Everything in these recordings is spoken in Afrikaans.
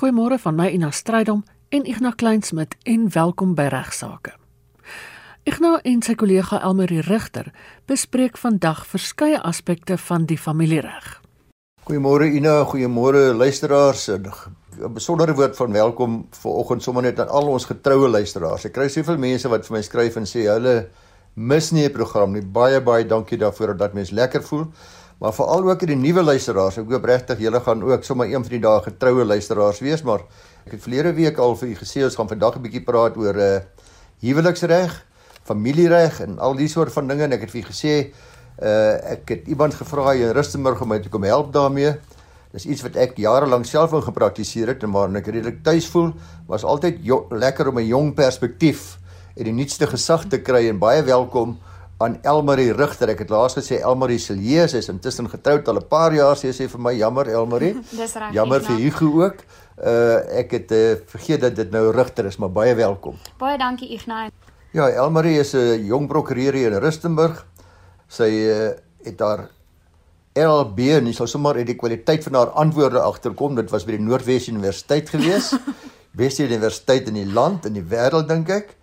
Goeiemôre van my Ina Strydom en Ignas Kleinsmid en welkom by Regsake. Ignas en sy kollega Elmarie Rigter bespreek vandag verskeie aspekte van die familiereg. Goeiemôre Ina, goeiemôre luisteraars. 'n Besondere woord van welkom vir oggend sommer net aan al ons getroue luisteraars. Ek kry soveel mense wat vir my skryf en sê hulle mis nie 'n program nie. Baie baie dankie daarvoor dat mense lekker voel maar veral ook die nuwe luisteraars. Ek hoop regtig julle gaan ook sommer een van die dae getroue luisteraars wees, maar ek het verlede week al vir u gesê ons gaan vandag 'n bietjie praat oor uh, huweliksreg, familiereg en al die soort van dinge en ek het vir u gesê uh ek het iemand gevra hier in Rustenburg om my te kom help daarmee. Dis iets wat ek jare lank self in gepraktiseer het en waar ek redelik tuis voel, was altyd lekker om 'n jong perspektief en die nuutste gesag te kry en baie welkom aan Elmarie Rigter. Ek het laas gesê Elmarie Silje is intussen getroud al 'n paar jaar. Sy sê vir my jammer Elmarie. Dis reg. Jammer vir Hugo ook. Uh ek het uh, vergeet dat dit nou Rigter is, maar baie welkom. Baie dankie Ignas. Ja, Elmarie is 'n jong prokureur hier in Rustenburg. Sy uh, het haar LB en sy sal sommer uit die kwaliteit van haar antwoorde agterkom. Dit was by die Noordwes Universiteit gewees. Beste universiteit in die land en die wêreld dink ek.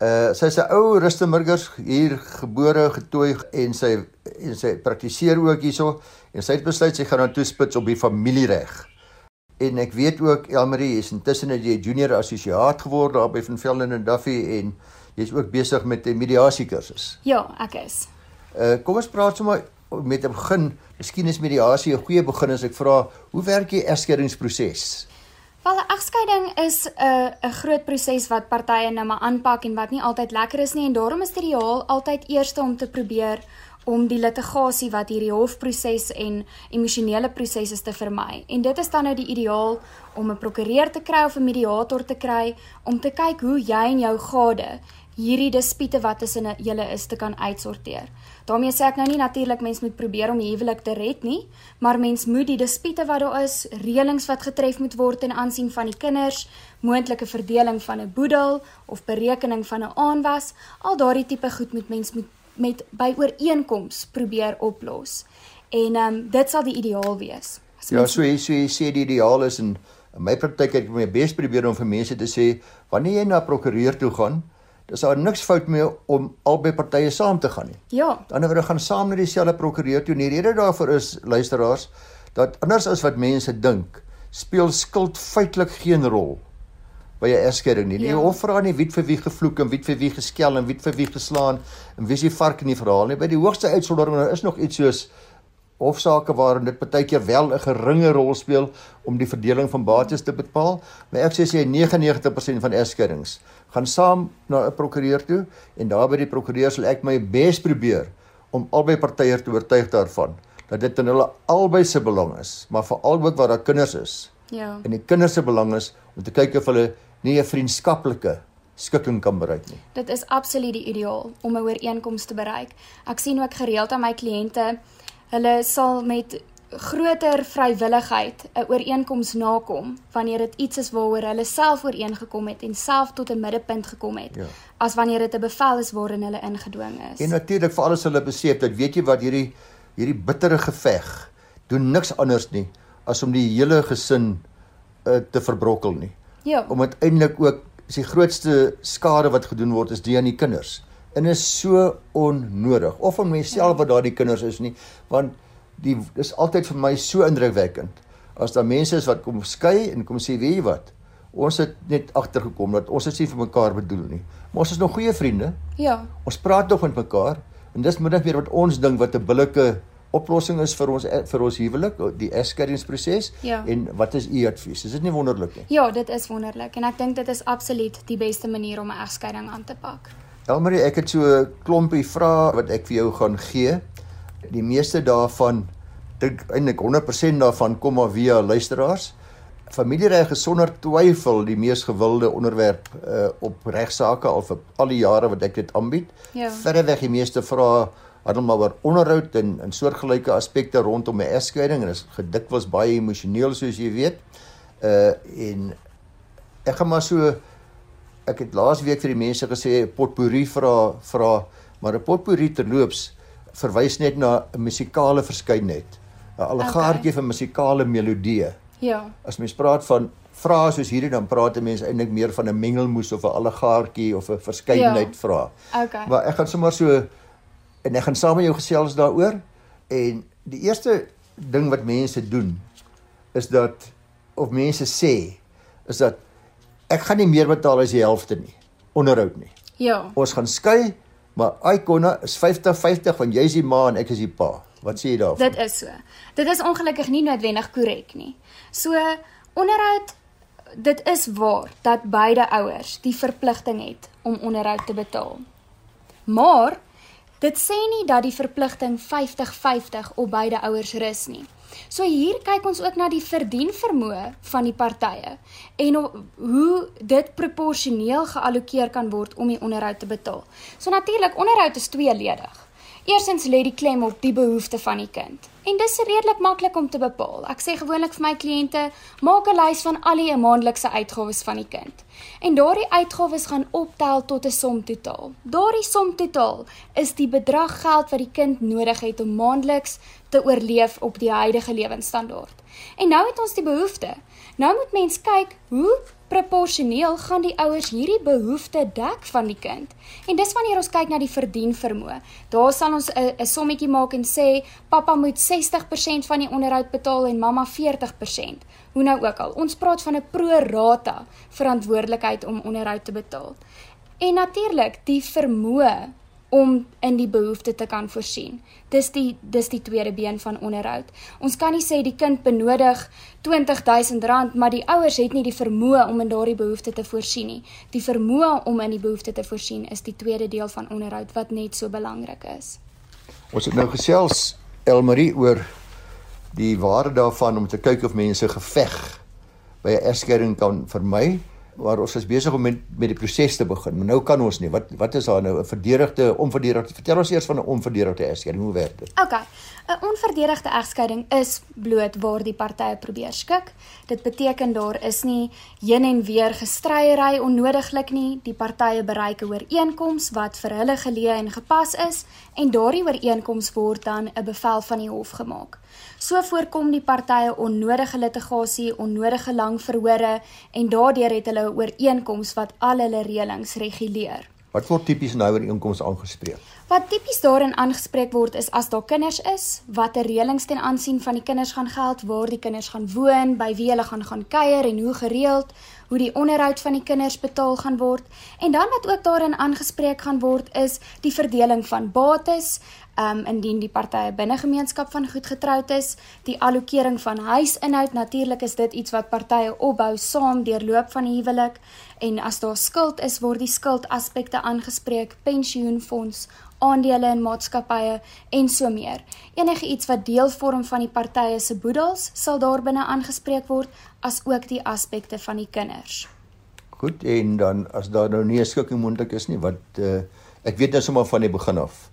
Uh sy is 'n ou Rustenburgers hier gebore, getooi en sy en sy praktiseer ook hierso en sy het besluit sy gaan nou toespits op die familiereg. En ek weet ook Elmarie is intussen 'n junior assosiaat geword daar by Van Velden en Duffy en jy's ook besig met 'n mediasie kursus. Ja, ek is. Uh kom ons praat sommer met 'n begin. Miskien is mediasie 'n goeie begin as ek vra, hoe werk die egskeidingsproses? Wel egskeiding is 'n 'n groot proses wat partye nou maar aanpak en wat nie altyd lekker is nie en daarom is dit ideaal altyd eers om te probeer om die litigasie wat hierdie hofproses en emosionele prosesse te vermy. En dit is dan nou die ideaal om 'n prokureur te kry of 'n mediator te kry om te kyk hoe jy en jou gade hierdie dispute wat tussen julle is te kan uitsorteer. daarmee sê ek nou nie natuurlik mens moet probeer om die huwelik te red nie, maar mens moet die dispute wat daar is, reëlings wat getref moet word in aansien van die kinders, moontlike verdeling van 'n boedel of berekening van 'n aanwas, al daardie tipe goed moet mens moet met by ooreenkoms probeer oplos. En ehm um, dit sal die ideaal wees. Ja, so jy so jy sê die ideaal is en in my praktyk het ek my bes probeer om vir mense te sê wanneer jy na prokureur toe gaan, Dis daar niks fout mee om albei partye saam te gaan nie. Ja. Dan word gaan saam na dieselfde prokureur toe. Die rede daarvoor is luisteraars dat anders as wat mense dink, speel skuld feitelik geen rol by 'n egskeiding nie. Die ja. hof vra nie wie vir wie gevloek en wie vir wie geskel en wie vir wie geslaan en wie is die vark in die verhaal nie. By die hoogste uitsondering is nog iets soos hofsaake waarin dit baie keer wel 'n geringe rol speel om die verdeling van bates te bepaal, maar ek sê sê 99% van egskeidings gaan saam na 'n prokureur toe en daar by die prokureur sal ek my bes probeer om albei partye te oortuig daarvan dat dit in hulle albei se belang is, maar veral ook waar daar kinders is. Ja. En die kinders se belang is om te kyk of hulle nie 'n vriendskaplike skikking kan bereik nie. Dit is absoluut die ideaal om 'n ooreenkoms te bereik. Ek sien ook gereeld aan my kliënte hulle sal met groter vrywilligheid 'n ooreenkoms nakom wanneer dit iets is waaroor hulle self ooreengekom het en self tot 'n middelpunt gekom het ja. as wanneer dit 'n bevel is waarin hulle ingedwing is. En natuurlik vir alles hulle besef dat weet jy wat hierdie hierdie bittere geveg doen niks anders nie as om die hele gesin uh, te verbrokkel nie. Ja. Om uiteindelik ook is die grootste skade wat gedoen word is die aan die kinders en is so onnodig of om myself wat daardie kinders is nie want die is altyd vir my so indrukwekkend as daar mense is wat kom skei en kom sê weet jy wat? Ons het net agtergekom dat ons is nie vir mekaar bedoel nie. Maar ons is nog goeie vriende. Ja. Ons praat nog met mekaar en dis middag weer wat ons dink wat 'n billike oplossing is vir ons vir ons huwelik die eskeringsproses ja. en wat is u advies? Is dit nie wonderlik nie? Ja dit is wonderlik en ek dink dit is absoluut die beste manier om 'n egskeiding aan te pak. Elmarie, ek het so 'n klompie vrae wat ek vir jou gaan gee. Die meeste daarvan dink eintlik 100% daarvan kom maar via luisteraars. Familiereg is sonder twyfel die mees gewilde onderwerp uh, op regsaake al vir al die jare wat ek dit aanbied. Ja. Verreweg die meeste vrae handel maar oor onderhoud en en soortgelyke aspekte rondom 'n egskeiding en is gedikwels baie emosioneel soos jy weet. Uh en ek gaan maar so ek het laas week vir die mense gesê potpourri vra vra maar 'n potpourri terloops verwys net na 'n musikale verskeidenheid. 'n Allegaartjie okay. van musikale melodieë. Ja. As mens praat van vrae soos hierdie dan praat mense eintlik meer van 'n mengelmoes of 'n allegaartjie of 'n verskeidenheid ja. vrae. Okay. Maar ek gaan sommer so en ek gaan saam met jou gesels daaroor en die eerste ding wat mense doen is dat of mense sê is dat ek gaan nie meer betaal as die helfte nie onderhoud nie. Ja. Ons gaan skei, maar Icona is 50-50 van jy is die ma en ek is die pa. Wat sê jy daarvan? Dit is so. Dit is ongelukkig nie noodwendig korrek nie. So onderhoud dit is waar dat beide ouers die verpligting het om onderhoud te betaal. Maar dit sê nie dat die verpligting 50-50 op beide ouers rus nie. So hier kyk ons ook na die verdienvermoë van die partye en hoe dit proporsioneel geallokeer kan word om die onderhoud te betaal. So natuurlik onderhoud is tweeledig. Eerstens lê die klem op die behoefte van die kind. En dis redelik maklik om te bepaal. Ek sê gewoonlik vir my kliënte, maak 'n lys van al die maandelikse uitgawes van die kind. En daardie uitgawes gaan optel tot 'n som totaal. Daardie som totaal is die bedrag geld wat die kind nodig het om maandeliks te oorleef op die huidige lewensstandaard. En nou het ons die behoefte. Nou moet mens kyk hoe proporsioneel gaan die ouers hierdie behoefte dek van die kind. En dis wanneer ons kyk na die verdienvermoë. Daar sal ons 'n sommetjie maak en sê pappa moet 60% van die onderhoud betaal en mamma 40%. Hoe nou ook al. Ons praat van 'n pro rata verantwoordelikheid om onderhoud te betaal. En natuurlik, die vermoë om in die behoefte te kan voorsien. Dis die dis die tweede been van onderhoud. Ons kan nie sê die kind benodig R20000, maar die ouers het nie die vermoë om in daardie behoefte te voorsien nie. Die vermoë om in die behoefte te voorsien is die tweede deel van onderhoud wat net so belangrik is. Ons het nou gesels Elmarie oor die waarde daarvan om te kyk of mense geveg by 'n egskeiding kan vermy maar ons is besig om met met die proses te begin. Maar nou kan ons nie. Wat wat is daar nou 'n verdedigde onverdedigde? Vertel ons eers van 'n onverdedigde egskeiding. Hoe werk dit? OK. 'n Onverdedigde egskeiding is bloot waar die partye probeer skik. Dit beteken daar is nie heen en weer gestryery onnodiglik nie. Die partye bereik 'n ooreenkoms wat vir hulle geleë en gepas is en daardie ooreenkoms word dan 'n bevel van die hof gemaak. So voorkom die partye onnodige litigasie, onnodige lang verhore en daardeur het hulle 'n ooreenkoms wat al hulle reëlings reguleer. Wat word tipies nou in ooreenkomste aangespreek? Wat tipies daarin aangespreek word is as daar kinders is, watter reëlings ten aansien van die kinders gaan geld, waar die kinders gaan woon, by wie hulle gaan gaan kuier en hoe gereeld, hoe die onderhoud van die kinders betaal gaan word en dan wat ook daarin aangespreek gaan word is die verdeling van bates, um indien die partye binne gemeenskap van goed getroud is, die allokering van huisinhoud, natuurlik is dit iets wat partye opbou saam deurloop van die huwelik en as daar skuld is, word die skuldaspekte aangespreek, pensioenfonds, aandele in maatskappye en so meer. Enige iets wat deel vorm van die partye se boedels sal daarbinne aangespreek word as ook die aspekte van die kinders. Goed, en dan as daar nou nie 'n skikking moontlik is nie, wat uh, ek weet nou sommer van die begin af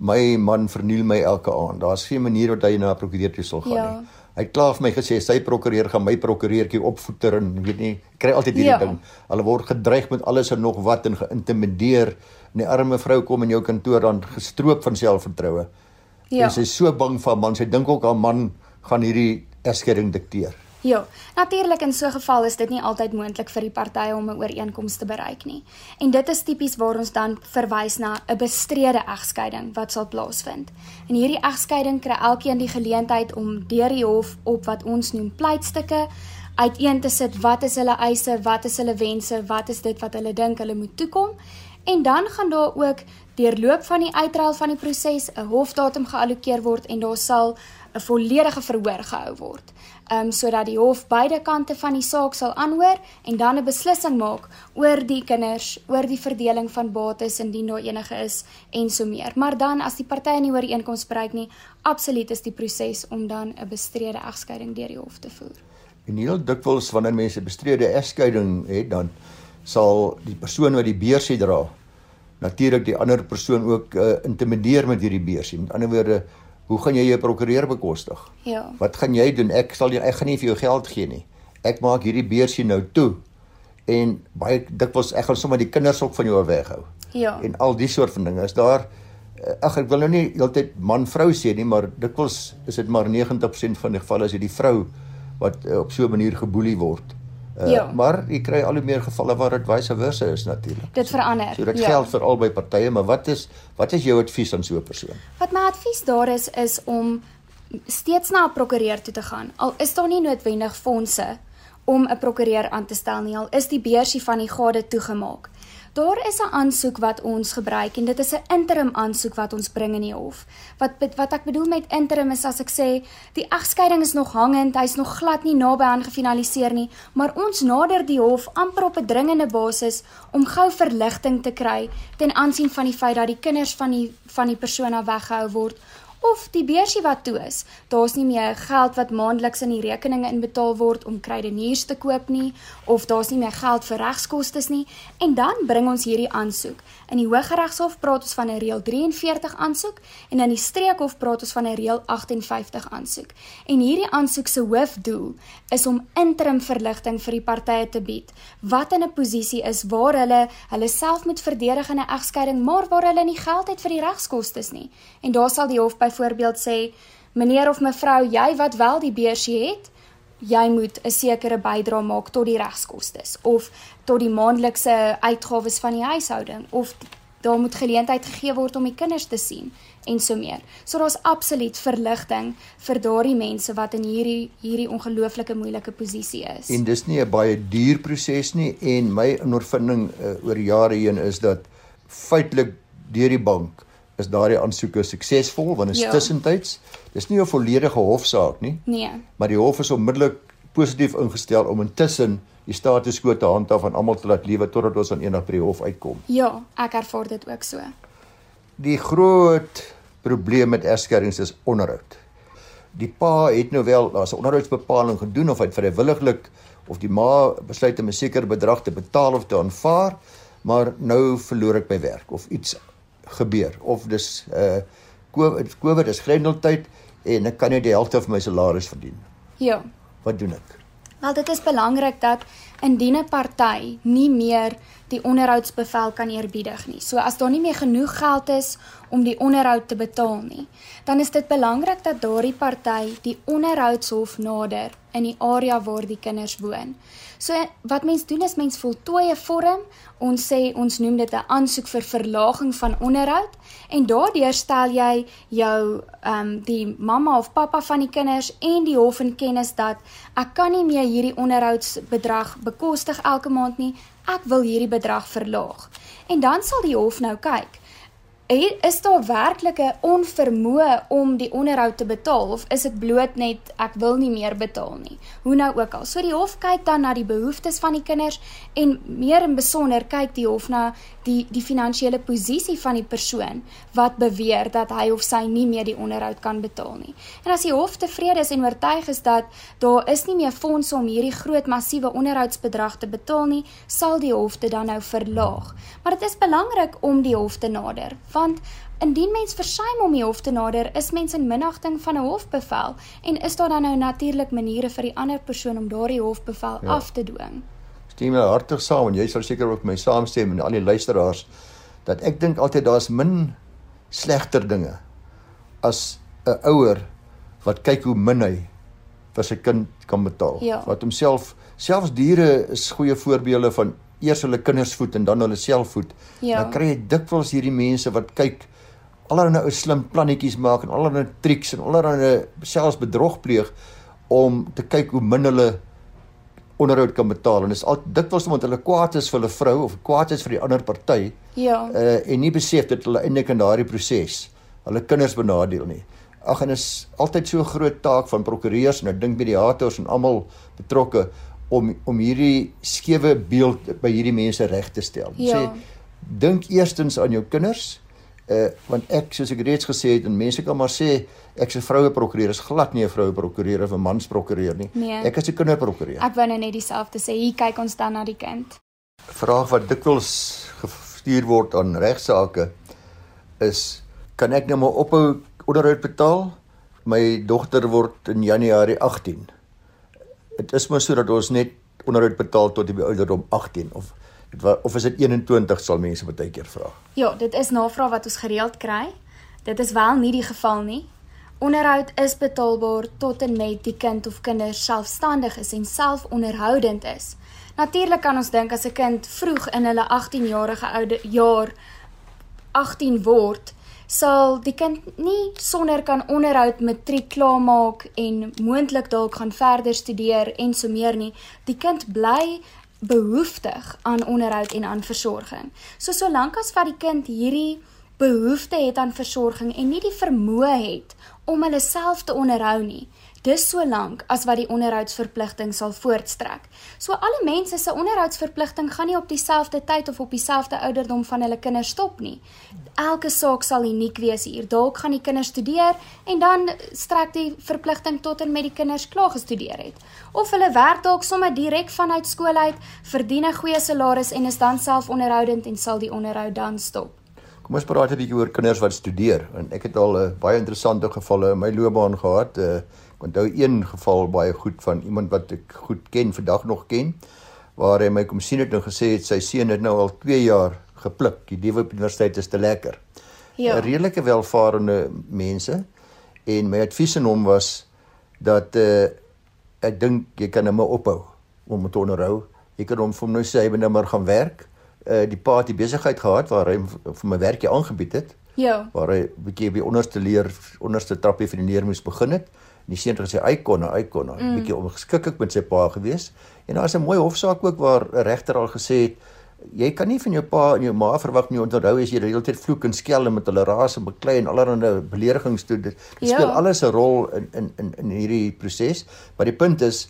my man verniel my elke aand. Daar's geen manier wat hy na 'n prokureur toe sal gaan ja. nie. Hy het klaar vir my gesê sy prokureur gaan my prokureurtjie opvoeter en weet nie, kry altyd hierdie ja. ding. Hulle word gedreig met alles en nog wat en geïntimideer. En die arme vrou kom in jou kantoor dan gestroop van selfvertroue. Ja. En sy is so bang vir man, sy dink ook haar man gaan hierdie egskeiding dikteer. Ja, natuurlik in so 'n geval is dit nie altyd moontlik vir die partye om 'n ooreenkoms te bereik nie. En dit is tipies waar ons dan verwys na 'n bestrede egskeiding wat sal plaasvind. En hierdie egskeiding kry elkeen die geleentheid om deur die hof op wat ons noem pleitstukke uiteen te sit wat is hulle eise, wat is hulle wense, wat is dit wat hulle dink hulle moet toekom. En dan gaan daar ook deurloop van die uitruil van die proses 'n hofdatum geallokeer word en daar sal 'n volledige verhoor gehou word um, sodat die hof beide kante van die saak sal aanhoor en dan 'n beslissing maak oor die kinders, oor die verdeling van bates indien daar enige is en so meer. Maar dan as die partye nie ooreenkoms bereik nie, absoluut is die proses om dan 'n bestrede egskeiding deur die hof te voer. En heel dikwels wanneer mense bestrede egskeiding het, dan sal die persoon wat die beursie dra natuurlik die ander persoon ook uh, intimideer met hierdie beursie. Met ander woorde, Hoe gaan jy jou prokureur bekostig? Ja. Wat gaan jy doen? Ek sal jy ek gaan nie vir jou geld gee nie. Ek maak hierdie beursie nou toe. En baie dikwels ek gaan sommer die kinders ook van jou weghou. Ja. En al die soort van dinge. Is daar eh, ag ek wil nou nie heeltyd man vrou sê nie, maar dikwels is dit maar 90% van die gevalle is dit die vrou wat uh, op so 'n manier geboelie word Uh, Ja. Maar jy kry al hoe meer gevalle waar dit vice versa is natuurlik. Dit verander. So dit ja. geld vir albei partye, maar wat is wat is jou advies aan so 'n persoon? Wat my advies daar is is om steeds na 'n prokureur toe te gaan. Al is daar nie noodwendig fondse om 'n prokureur aan te stel nie, al is die beursie van die gade toegemaak. Daar is 'n aansoek wat ons gebruik en dit is 'n interim aansoek wat ons bring in die hof. Wat wat ek bedoel met interim is as ek sê die egskeiding is nog hangend, hy's nog glad nie naby aan gefinaliseer nie, maar ons nader die hof amper op 'n dringende basis om gou verligting te kry ten aansien van die feit dat die kinders van die van die persoon af weggehou word of die beursie wat toe is. Daar's nie meer geld wat maandeliks in die rekeninge inbetaal word om kruideniers te koop nie of daar's nie meer geld vir regskoste nie en dan bring ons hierdie aansoek. In die Hooggeregshof praat ons van 'n reël 43 aansoek en in die Streekhof praat ons van 'n reël 58 aansoek. En hierdie aansoek se hoofdoel is om interim verligting vir die partye te bied wat in 'n posisie is waar hulle hulle self moet verdedig in 'n egskeiding, maar waar hulle nie geld het vir die regskoste nie. En daar sal die hof byvoorbeeld sê, meneer of mevrou, jy wat wel die beursie het, jy moet 'n sekere bydrae maak tot die regskoste of tot die maandelikse uitgawes van die huishouding of daar moet geleentheid gegee word om die kinders te sien en so meer. So daar's absoluut verligting vir daardie mense wat in hierdie hierdie ongelooflike moeilike posisie is. En dis nie 'n baie duur proses nie en my ondervinding uh, oor jare heen is dat feitelik deur die bank is daardie aansoeke suksesvol want dit is Ja. tussentyds. Dis nie 'n volledige hofsaak nie, Nee. maar die hof is onmiddellik positief ingestel om intussen die status quo te handhaaf en almal te laat lewe totdat ons aan eendag by die hof uitkom. Ja, ek ervaar dit ook so. Die groot probleem met egskeidings is onderhoud. Die pa het nou wel daar's 'n onderhoudsbepaling gedoen of hy het vrywilliglik of die ma besluit om 'n sekere bedrag te betaal of te aanvaar, maar nou verloor ek my werk of iets gebeur of dis uh COVID COVID is grendeltyd en ek kan nie die helfte van my salaris verdien. Ja. Wat doen ek? Wel dit is belangrik dat indien 'n party nie meer die onderhoudsbevel kan eerbiedig nie. So as daar nie meer genoeg geld is om die onderhoud te betaal nie, dan is dit belangrik dat daardie party die onderhoudshof nader in die area waar die kinders woon. So wat mens doen is mens voltooi 'n vorm. Ons sê ons noem dit 'n aansoek vir verlaging van onderhoud en daardeur stel jy jou ehm um, die mamma of pappa van die kinders en die hof in kennis dat ek kan nie meer hierdie onderhoudsbedrag bekostig elke maand nie. Ek wil hierdie bedrag verlaag. En dan sal die hof nou kyk Hier is daar werklik 'n onvermoë om die onderhoud te betaal of is dit bloot net ek wil nie meer betaal nie. Hoe nou ook al. So die hof kyk dan na die behoeftes van die kinders en meer in besonder kyk die hof na die die finansiële posisie van die persoon wat beweer dat hy of sy nie meer die onderhoud kan betaal nie. En as die hof tevrede is en oortuig is dat daar is nie meer fondse om hierdie groot massiewe onderhoudsbedrag te betaal nie, sal die hof dit dan nou verlaag. Maar dit is belangrik om die hof te nader want indien mens versuim om die hof te nader, is mens in minagting van 'n hofbevel en is daar dan nou natuurlik maniere vir die ander persoon om daardie hofbevel ja. af te dwing. Stem my hartig saam en jy sal seker ook my saamstem en al die luisteraars dat ek dink altyd daar's min slegter dinge as 'n ouer wat kyk hoe min hy vir sy kind kan betaal. Ja. Wat homself selfs diere is goeie voorbeelde van eers hulle kinders voed en dan hulle self voed. Ja. Dan kry jy dikwels hierdie mense wat kyk allerlei ou slim plannetjies maak en allerlei triks en allerlei selfs bedrog pleeg om te kyk hoe min hulle onderhoud kan betaal en dis al dikwels omdat hulle kwaad is vir hulle vrou of kwaad is vir die ander party Ja. uh, en nie besef dat hulle eintlik in daardie proses hulle kinders benadeel nie. Ag en is altyd so 'n groot taak van prokureurs en ek dink mediators en almal betrokke om om hierdie skewe beeld by hierdie mense reg te stel. Ja. Sê dink eerstens aan jou kinders uh want ek soos ek reeds gesê het en mense kan maar sê ek's 'n vroue prokureur is glad nie 'n vroue prokureur of 'n mans prokureur nie. Nee. Ek is 'n kinderprokureur. Ek wou nou net dieselfde sê. Hier kyk ons dan na die kind. vraag wat dikwels gestuur word aan regsaake is kan ek nou maar ophou onderhoud betaal? My dogter word in Januarie 18. Dit is maar so dat ons net onderhoud betaal tot die ouderdom 18 of of is dit 21 sal mense baie keer vra. Ja, dit is navraag wat ons gereeld kry. Dit is wel nie die geval nie. Onderhoud is betaalbaar tot en met die kind of kinders selfstandig is en selfonderhoudend is. Natuurlik kan ons dink as 'n kind vroeg in hulle 18 jarige oude jaar 18 word, sal die kind nie sonder kan onderhoud matriek klaarmaak en moontlik dalk gaan verder studeer en so meer nie. Die kind bly behoeftig aan onderhoud en aan versorging. So solank as wat die kind hierdie behoefte het aan versorging en nie die vermoë het om hulle self te onderhou nie, dis so lank as wat die onderhoudsverpligting sal voortstrek. So alle mense se onderhoudsverpligting gaan nie op dieselfde tyd of op dieselfde ouderdom van hulle kinders stop nie. Elke saak sal uniek wees hier. Dalk gaan die kinders studeer en dan strek die verpligting tot en met die kinders klaar gestudeer het. Of hulle werk dalk sommer direk vanuit skool uit, verdien 'n goeie salaris en is dan selfonderhoudend en sal die onderhoud dan stop. Kom ons praat 'n bietjie oor kinders wat studeer. En ek het al 'n uh, baie interessante gevalle in my loopbaan gehad. Uh, onthou een geval baie goed van iemand wat ek goed ken, vandag nog ken, waar hy my kom sien het en gesê het sy seun het nou al 2 jaar gepluk. Die Diewe Universiteit is te lekker. Ja. Redelike welvarende mense en my advies aan hom was dat uh, ek dink jy kan hom ophou om te onderhou. Jy kan hom vir hom nou sê hy moet nou maar gaan werk uh, die pa het die besigheid gehad waar hy vir my werkie aangebied het. Ja. Waar hy 'n bietjie by onderste leer onderste trappie van die neer moes begin het. Die seun het gesê hy kon, hy kon, 'n mm. bietjie ongeskik met sy pa gewees. En daar is 'n mooi hofsaak ook waar 'n regter al gesê het jy kan nie van jou pa en jou ma verwag nie onthou as jy die hele tyd vloek en skel en met hulle raas en beklei en allerlei beledigings doen. Dit speel ja. alles 'n rol in in in in hierdie proses. Maar die punt is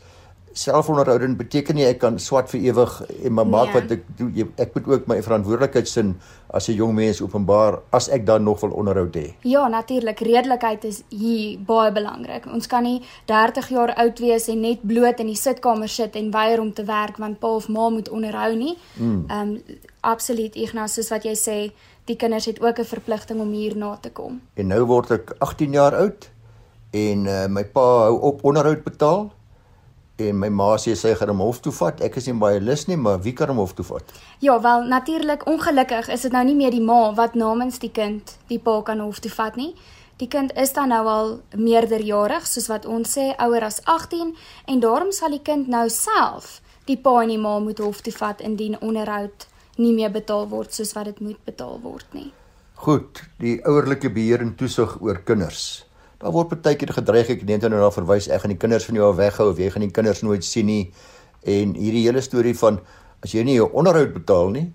selfonderhoudend beteken nie ek kan swat vir ewig en maar maak nee. wat ek doen ek moet ook my verantwoordelikheid sin as 'n jong mens openbaar as ek dan nog wil onderhoud hê. Ja, natuurlik, redelikheid is hier baie belangrik. Ons kan nie 30 jaar oud wees en net bloot in die sitkamer sit en weier om te werk want pa of ma moet onderhou nie. Mm. Ehm mm. um, absoluut Ignas, soos wat jy sê, die kinders het ook 'n verpligting om hier na te kom. En nou word ek 18 jaar oud en uh, my pa hou op onderhoud betaal en my ma sê sy gaan hom hof toe vat. Ek is nie baie lus nie, maar wie kan hom hof toe vat? Ja, wel natuurlik ongelukkig is dit nou nie meer die ma wat namens die kind die pa kan hof toe vat nie. Die kind is dan nou al meerderjarig, soos wat ons sê, ouer as 18 en daarom sal die kind nou self die pa en die ma moet hof toe vat indien onderhoud nie meer betaal word soos wat dit moet betaal word nie. Goed, die ouerlike beheer en toesig oor kinders. Daar word baie keer gedreig ek net nou na verwys ek gaan die kinders van jou af weghou of jy gaan die kinders nooit sien nie. En hierdie hele storie van as jy nie jou onderhoud betaal nie,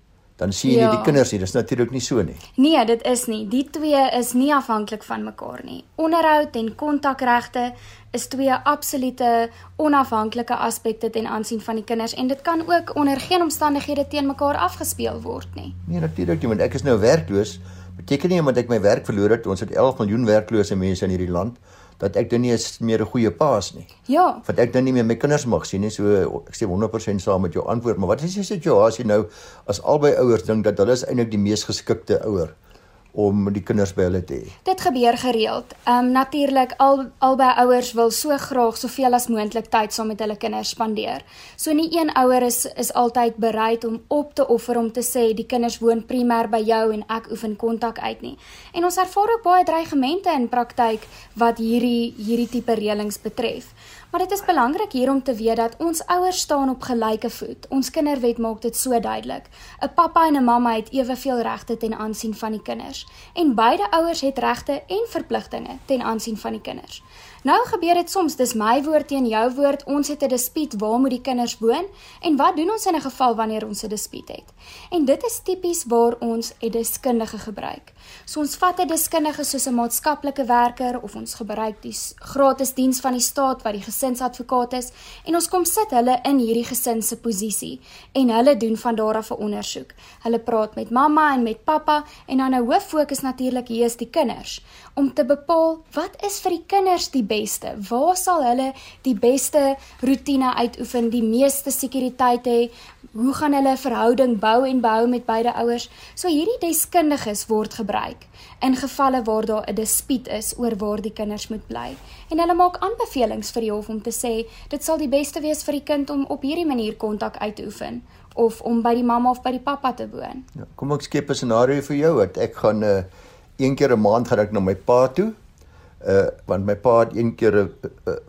dan sien jy ja. nie die kinders nie. Dis natuurlik nie so nie. Nee, dit is nie. Die twee is nie afhanklik van mekaar nie. Onderhoud en kontakregte is twee absolute onafhanklike aspekte ten aansien van die kinders en dit kan ook onder geen omstandighede teen mekaar afgespeel word nie. Nee, natuurlik nie, want ek is nou werkloos beteken nie omdat ek my werk verloor het, ons het 11 miljoen werklose mense in hierdie land, dat ek dan nie eens meer 'n goeie paas nie. Ja. Want ek dan nie meer my kinders mag sien nie, so ek sê 100% saam met jou antwoord, maar wat is die situasie nou as albei ouers dink dat hulle is eintlik die mees geskikte ouer? Om die kinders by hulle te hê. Dit gebeur gereeld. Ehm um, natuurlik al albei ouers wil so graag soveel as moontlik tyd saam met hulle kinders spandeer. So nie een ouer is is altyd bereid om op te offer om te sê die kinders woon primêr by jou en ek oefen kontak uit nie. En ons ervaar ook baie dreigemente in praktyk wat hierdie hierdie tipe reëlings betref. Maar dit is belangrik hier om te weet dat ons ouers staan op gelyke voet. Ons kinderwet maak dit so duidelik. 'n Pappa en 'n mamma het eweveel regte ten aansien van die kinders en beide ouers het regte en verpligtinge ten aansien van die kinders. Nou gebeur dit soms, dis my woord teen jou woord. Ons het 'n dispuut, waar moet die kinders woon? En wat doen ons in 'n geval wanneer ons 'n dispuut het? En dit is tipies waar ons 'n deskundige gebruik. So ons vat 'n deskundige soos 'n maatskaplike werker of ons gebruik die gratis diens van die staat wat die gesinsadvokaat is en ons kom sit hulle in hierdie gesin se posisie en hulle doen van daar af 'n ondersoek. Hulle praat met mamma en met pappa en dan 'n hoof fokus natuurlik hier is die kinders om te bepaal wat is vir die kinders die beste? Waar sal hulle die beste rotine uitoefen, die meeste sekuriteit hê? Hoe gaan hulle 'n verhouding bou en behou met beide ouers? So hierdie deskundiges word gebruik in gevalle waar daar 'n dispuut is oor waar die kinders moet bly. En hulle maak aanbevelings vir die hof om te sê dit sal die beste wees vir die kind om op hierdie manier kontak uit te oefen of om by die mamma of by die pappa te woon. Ja, kom ek skep 'n scenario vir jou dat ek gaan 'n uh, een keer 'n maand gaan ek na my pa toe Uh want my pa het een keer 'n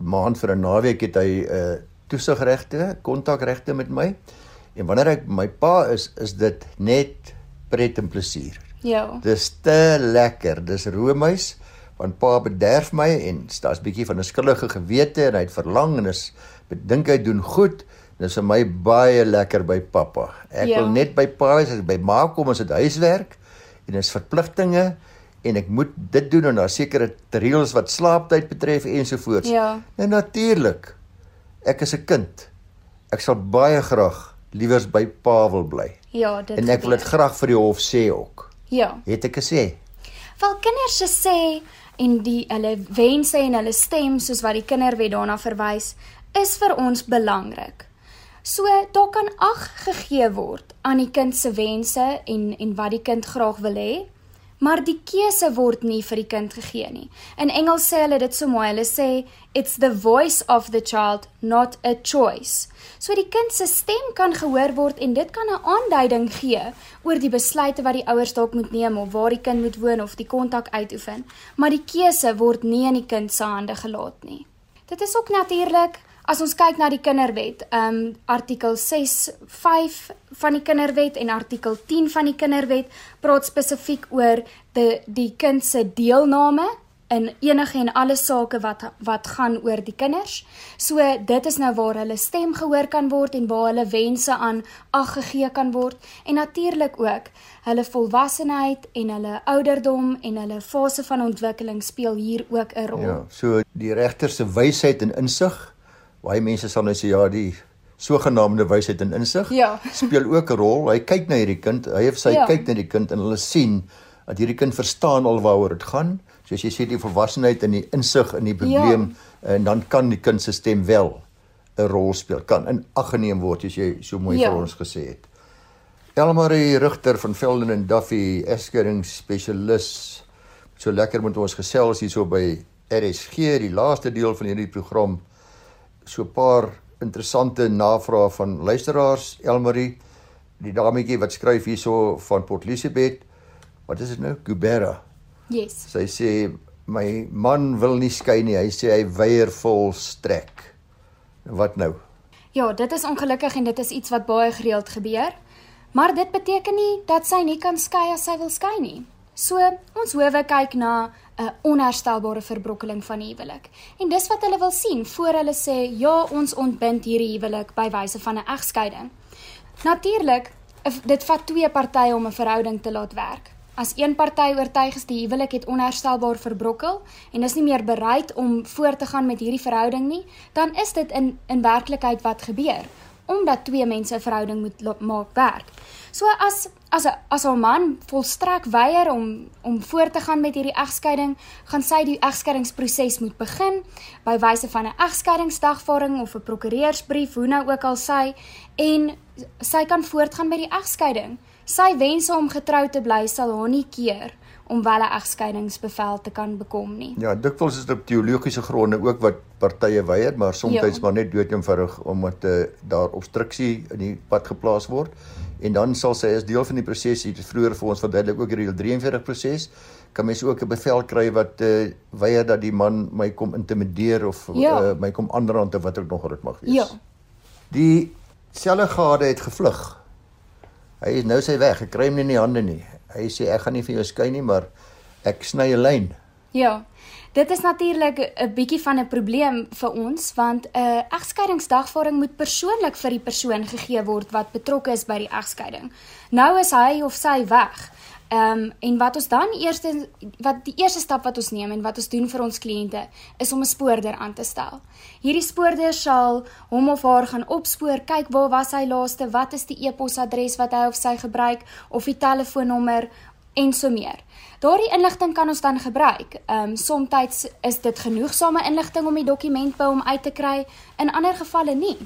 maand vir 'n naweek het hy 'n uh, toesigregte, kontakregte met my. En wanneer ek my pa is, is dit net pret en plesier. Ja. Dis te lekker. Dis roemuis want pa bederf my en daar's bietjie van 'n skuldige gewete en hy het verlang en is bedink hy doen goed. Dis vir my baie lekker by pappa. Ek ja. wil net by pa wees as by ma kom as dit huiswerk en dis verpligtinge en ek moet dit doen en daar sekere reëls wat slaaptyd betref ensovoorts. Ja. En natuurlik ek is 'n kind. Ek sal baie graag liewers by pa wil bly. Ja, dit En ek wil dit graag vir die hof sê ook. Ja. Het ek gesê? Wel kinders se sê en die hulle wense en hulle stem soos wat die kinderwet daarna verwys is vir ons belangrik. So daar kan ag gegee word aan die kind se wense en en wat die kind graag wil hê, maar die keuse word nie vir die kind gegee nie. In Engels sê hulle dit so mooi. Hulle sê it's the voice of the child, not a choice. So die kind se stem kan gehoor word en dit kan 'n aanduiding gee oor die besluite wat die ouers dalk moet neem of waar die kind moet woon of die kontak uitoefen, maar die keuse word nie in die kind se hande gelaat nie. Dit is ook natuurlik As ons kyk na die kinderwet, ehm um, artikel 6.5 van die kinderwet en artikel 10 van die kinderwet praat spesifiek oor die die kind se deelname in enige en alle sake wat wat gaan oor die kinders. So dit is nou waar hulle stem gehoor kan word en waar hulle wense aan ag gegee kan word en natuurlik ook hulle volwassenheid en hulle ouderdom en hulle fase van ontwikkeling speel hier ook 'n rol. Ja, so die regter se wysheid en insig baie mense sal nou sê ja, die sogenaamde wysheid en insig Ja. speel ook 'n rol. Hy kyk na hierdie kind, hy of sy Ja. kyk na die kind en hulle sien dat hierdie kind verstaan al waaroor dit gaan. Soos jy sê die volwassenheid en die insig in die probleem ja. en dan kan die kind se stem wel 'n rol speel, kan in ag geneem word, soos jy so mooi Ja. vir ons gesê het. Elmarie Rigter van Velden en Duffy, eskeringsspesialis. So lekker met ons gesels hierso by RSG, die laaste deel van hierdie program so 'n paar interessante navrae van luisteraars. Elmarie, die dametjie wat skryf hierso van Port Elizabeth. Wat is dit nou? Gubera. Yes. Sy sê my man wil nie skei nie. Hy sê hy weier volstrek. Wat nou? Ja, dit is ongelukkig en dit is iets wat baie gereeld gebeur. Maar dit beteken nie dat sy nie kan skei as sy wil skei nie. So, ons howe kyk na 'n onherstelbare verbrokkeling van die huwelik. En dis wat hulle wil sien voor hulle sê ja, ons ontbind hierdie huwelik by wyse van 'n egskeiding. Natuurlik, dit vat twee partye om 'n verhouding te laat werk. As een party oortuig is die huwelik het onherstelbaar verbrokkel en is nie meer bereid om voort te gaan met hierdie verhouding nie, dan is dit in in werklikheid wat gebeur omdat twee mense 'n verhouding moet maak werk. So as as 'n as 'n man volstrek weier om om voort te gaan met hierdie egskeiding, gaan sy die egskeidingsproses moet begin by wyse van 'n egskeidingsdagvaarding of 'n prokureursbrief, hoe nou ook al sy en sy kan voortgaan met die egskeiding. Sy wense om getrou te bly sal haar nie keer om wel 'n egskeidingsbevel te kan bekom nie. Ja, dikwels is dit op teologiese gronde ook wat partye weier, maar soms Ja. maar net doodeenvoudig omdat uh, daar obstruksie in die pad geplaas word. En dan sal sy as deel van die proses, dit vroeër vir ons verduidelik ook hierdie 43 proses, kan mens ook 'n bevel kry wat uh, weier dat die man my kom intimideer of Ja. uh, my kom aanrand of wat ook nog dit mag wees. Ja. Die sellegade het gevlug. Hy is nou sy weg, ek kry hom nie in die hande nie. Hy sê ek gaan nie vir jou skei nie, maar ek sny 'n lyn. Ja. Dit is natuurlik 'n bietjie van 'n probleem vir ons want 'n uh, egskeidingsdagvaarding moet persoonlik vir die persoon gegee word wat betrokke is by die egskeiding. Nou is hy of sy weg. Ehm um, en wat ons dan eers wat die eerste stap wat ons neem en wat ons doen vir ons kliënte is om 'n spoorder aan te stel. Hierdie spoorder sal hom of haar gaan opspoor, kyk waar was hy laaste, wat is die e-posadres wat hy of sy gebruik of die telefoonnommer en so meer. Daardie inligting kan ons dan gebruik. Ehm um, soms is dit genoegsame inligting om die dokument by hom uit te kry, in ander gevalle nie.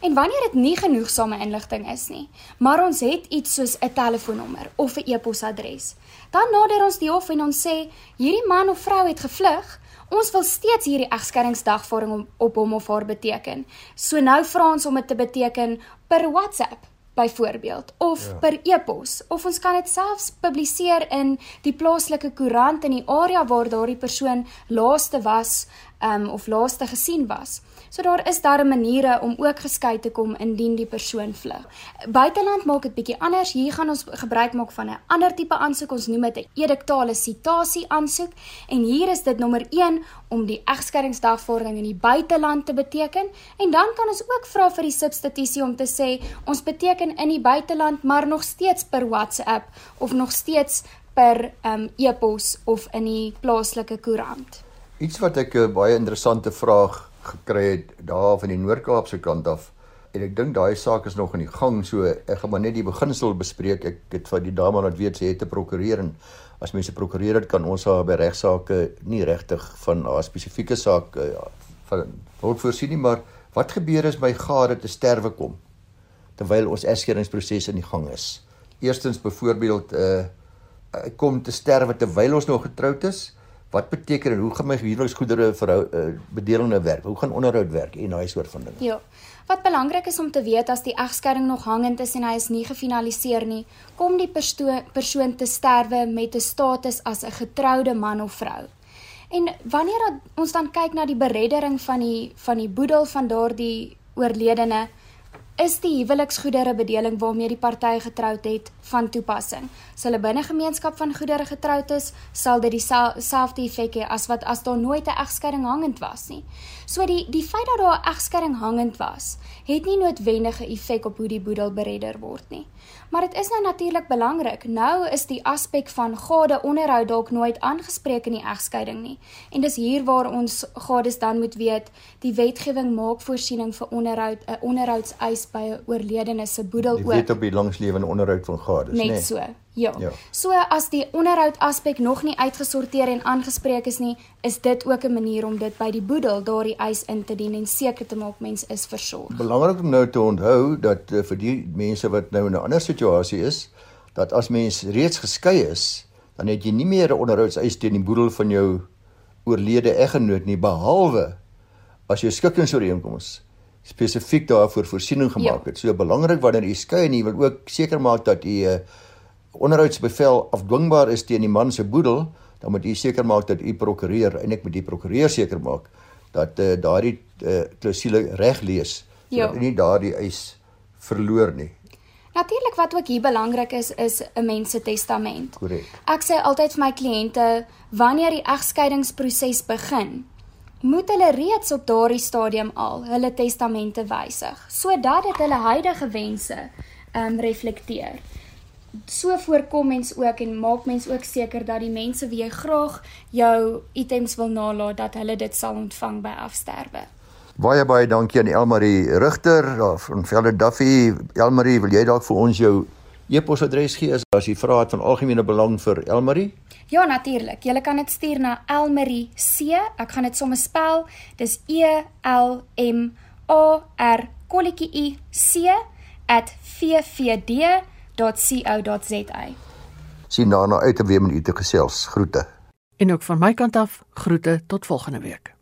En wanneer dit nie genoegsame inligting is nie, maar ons het iets soos 'n telefoonnommer of 'n e-posadres, dan nader ons die hof en ons sê hierdie man of vrou het gevlug, ons wil steeds hierdie egskeidingsdagvaarding op hom of haar beteken. So nou vra ons om dit te beteken per WhatsApp byvoorbeeld of ja. per e-pos of ons kan dit selfs publiseer in die plaaslike koerant in die area waar daardie persoon laaste was um, of laaste gesien was. So daar is daar maniere om ook geskei te kom indien die persoon vlug. Buiteland maak dit bietjie anders. Hier gaan ons gebruik maak van 'n ander tipe aansoek. Ons noem dit 'n ediktale sitasie aansoek en hier is dit nommer 1 om die egskeidingsdagvordering in die buiteland te beteken en dan kan ons ook vra vir die substitusie om te sê ons beteken in die buiteland maar nog steeds per WhatsApp of nog steeds per um, e-pos of in die plaaslike koerant. Iets wat ek 'n baie interessante vraag gekry het daar van die Noord-Kaapse kant af. En ek dink daai saak is nog in die gang, so ek gaan maar net die beginsel bespreek. Ek het van die dame wat weet sy het te prokureer en as mense prokureer dit kan ons haar by regsaake nie regtig van haar spesifieke saak uh, van hulp voorsien nie, maar wat gebeur as my gade te sterwe kom terwyl ons egskeringsproses in die gang is? Eerstens byvoorbeeld uh hy kom te sterwe terwyl ons nog getroud is. Wat beteken en hoe gaan my huweliksgoedere verhou uh, bedelende werk? Hoe gaan onderhoud werk en daai soort van dinge? Ja. Wat belangrik is om te weet as die egskeiding nog hangend is en hy is nie gefinaliseer nie, kom die perso persoon te sterwe met 'n status as 'n getroude man of vrou. En wanneer ons dan kyk na die bereddering van die van die boedel van daardie oorledene, is die huweliksgoedere bedeling waarmee die partye getroud het van toepassing. As hulle binne gemeenskap van goedere getroud is, sal dit dieselfde effek hê as wat as daar nooit 'n egskeiding hangend was nie. So die die feit dat daar 'n egskeiding hangend was, het nie noodwendige effek op hoe die boedel beredder word nie. Maar dit is nou natuurlik belangrik. Nou is die aspek van gade onderhou dalk nooit aangespreek in die egskeiding nie. En dis hier waar ons gades dan moet weet, die wetgewing maak voorsiening vir onderhoud 'n onderhoudseis by 'n oorledene se boedel ook. Dit wet op die langslewende onderhoud van gades, né? Net nee. so. Ja. ja. So as die onderhoud aspek nog nie uitgesorteer en aangespreek is nie, is dit ook 'n manier om dit by die boedel daardie eis in te dien en seker te maak mens is versorg. Belangrik om nou te onthou dat uh, vir die mense wat nou in 'n ander situasie is, dat as mens reeds geskei is, dan het jy nie meer 'n onderhoudseis teen die boedel van jou oorlede eggenoot nie behalwe as jy skikkingsooreenkoms spesifiek daarvoor voorsiening gemaak ja. het. So belangrik wanneer jy skei en jy wil ook seker maak dat jy 'n uh, onderhoudsbevel afdwingbaar is teen die man se boedel, dan moet jy seker maak dat u prokureur en ek moet die prokureur seker maak dat uh, daardie uh, klousule reg lees sodat ja. nie daardie eis verloor nie. Natuurlik wat ook hier belangrik is is 'n mens se testament. Korrek. Ek sê altyd vir my kliënte wanneer die egskeidingsproses begin, moet hulle reeds op daardie stadium al hulle testamente wysig sodat dit hulle huidige wense ehm um, reflekteer so voorkom mens ook en maak mens ook seker dat die mense wie jy graag jou items wil nalat dat hulle dit sal ontvang by afsterwe. Baie baie dankie aan Elmarie Rigter van Velde Duffy. Elmarie, wil jy dalk vir ons jou e-posadres gee as as jy vra het van algemene belang vir Elmarie? Ja, natuurlik. Jy kan dit stuur na Elmarie C. Ek gaan dit sommer spel. Dis E L M A R kolletjie I C @vvd www.co.za. Sien daarna uit om weer met u te gesels. Groete. En ook van my kant af, groete tot volgende week.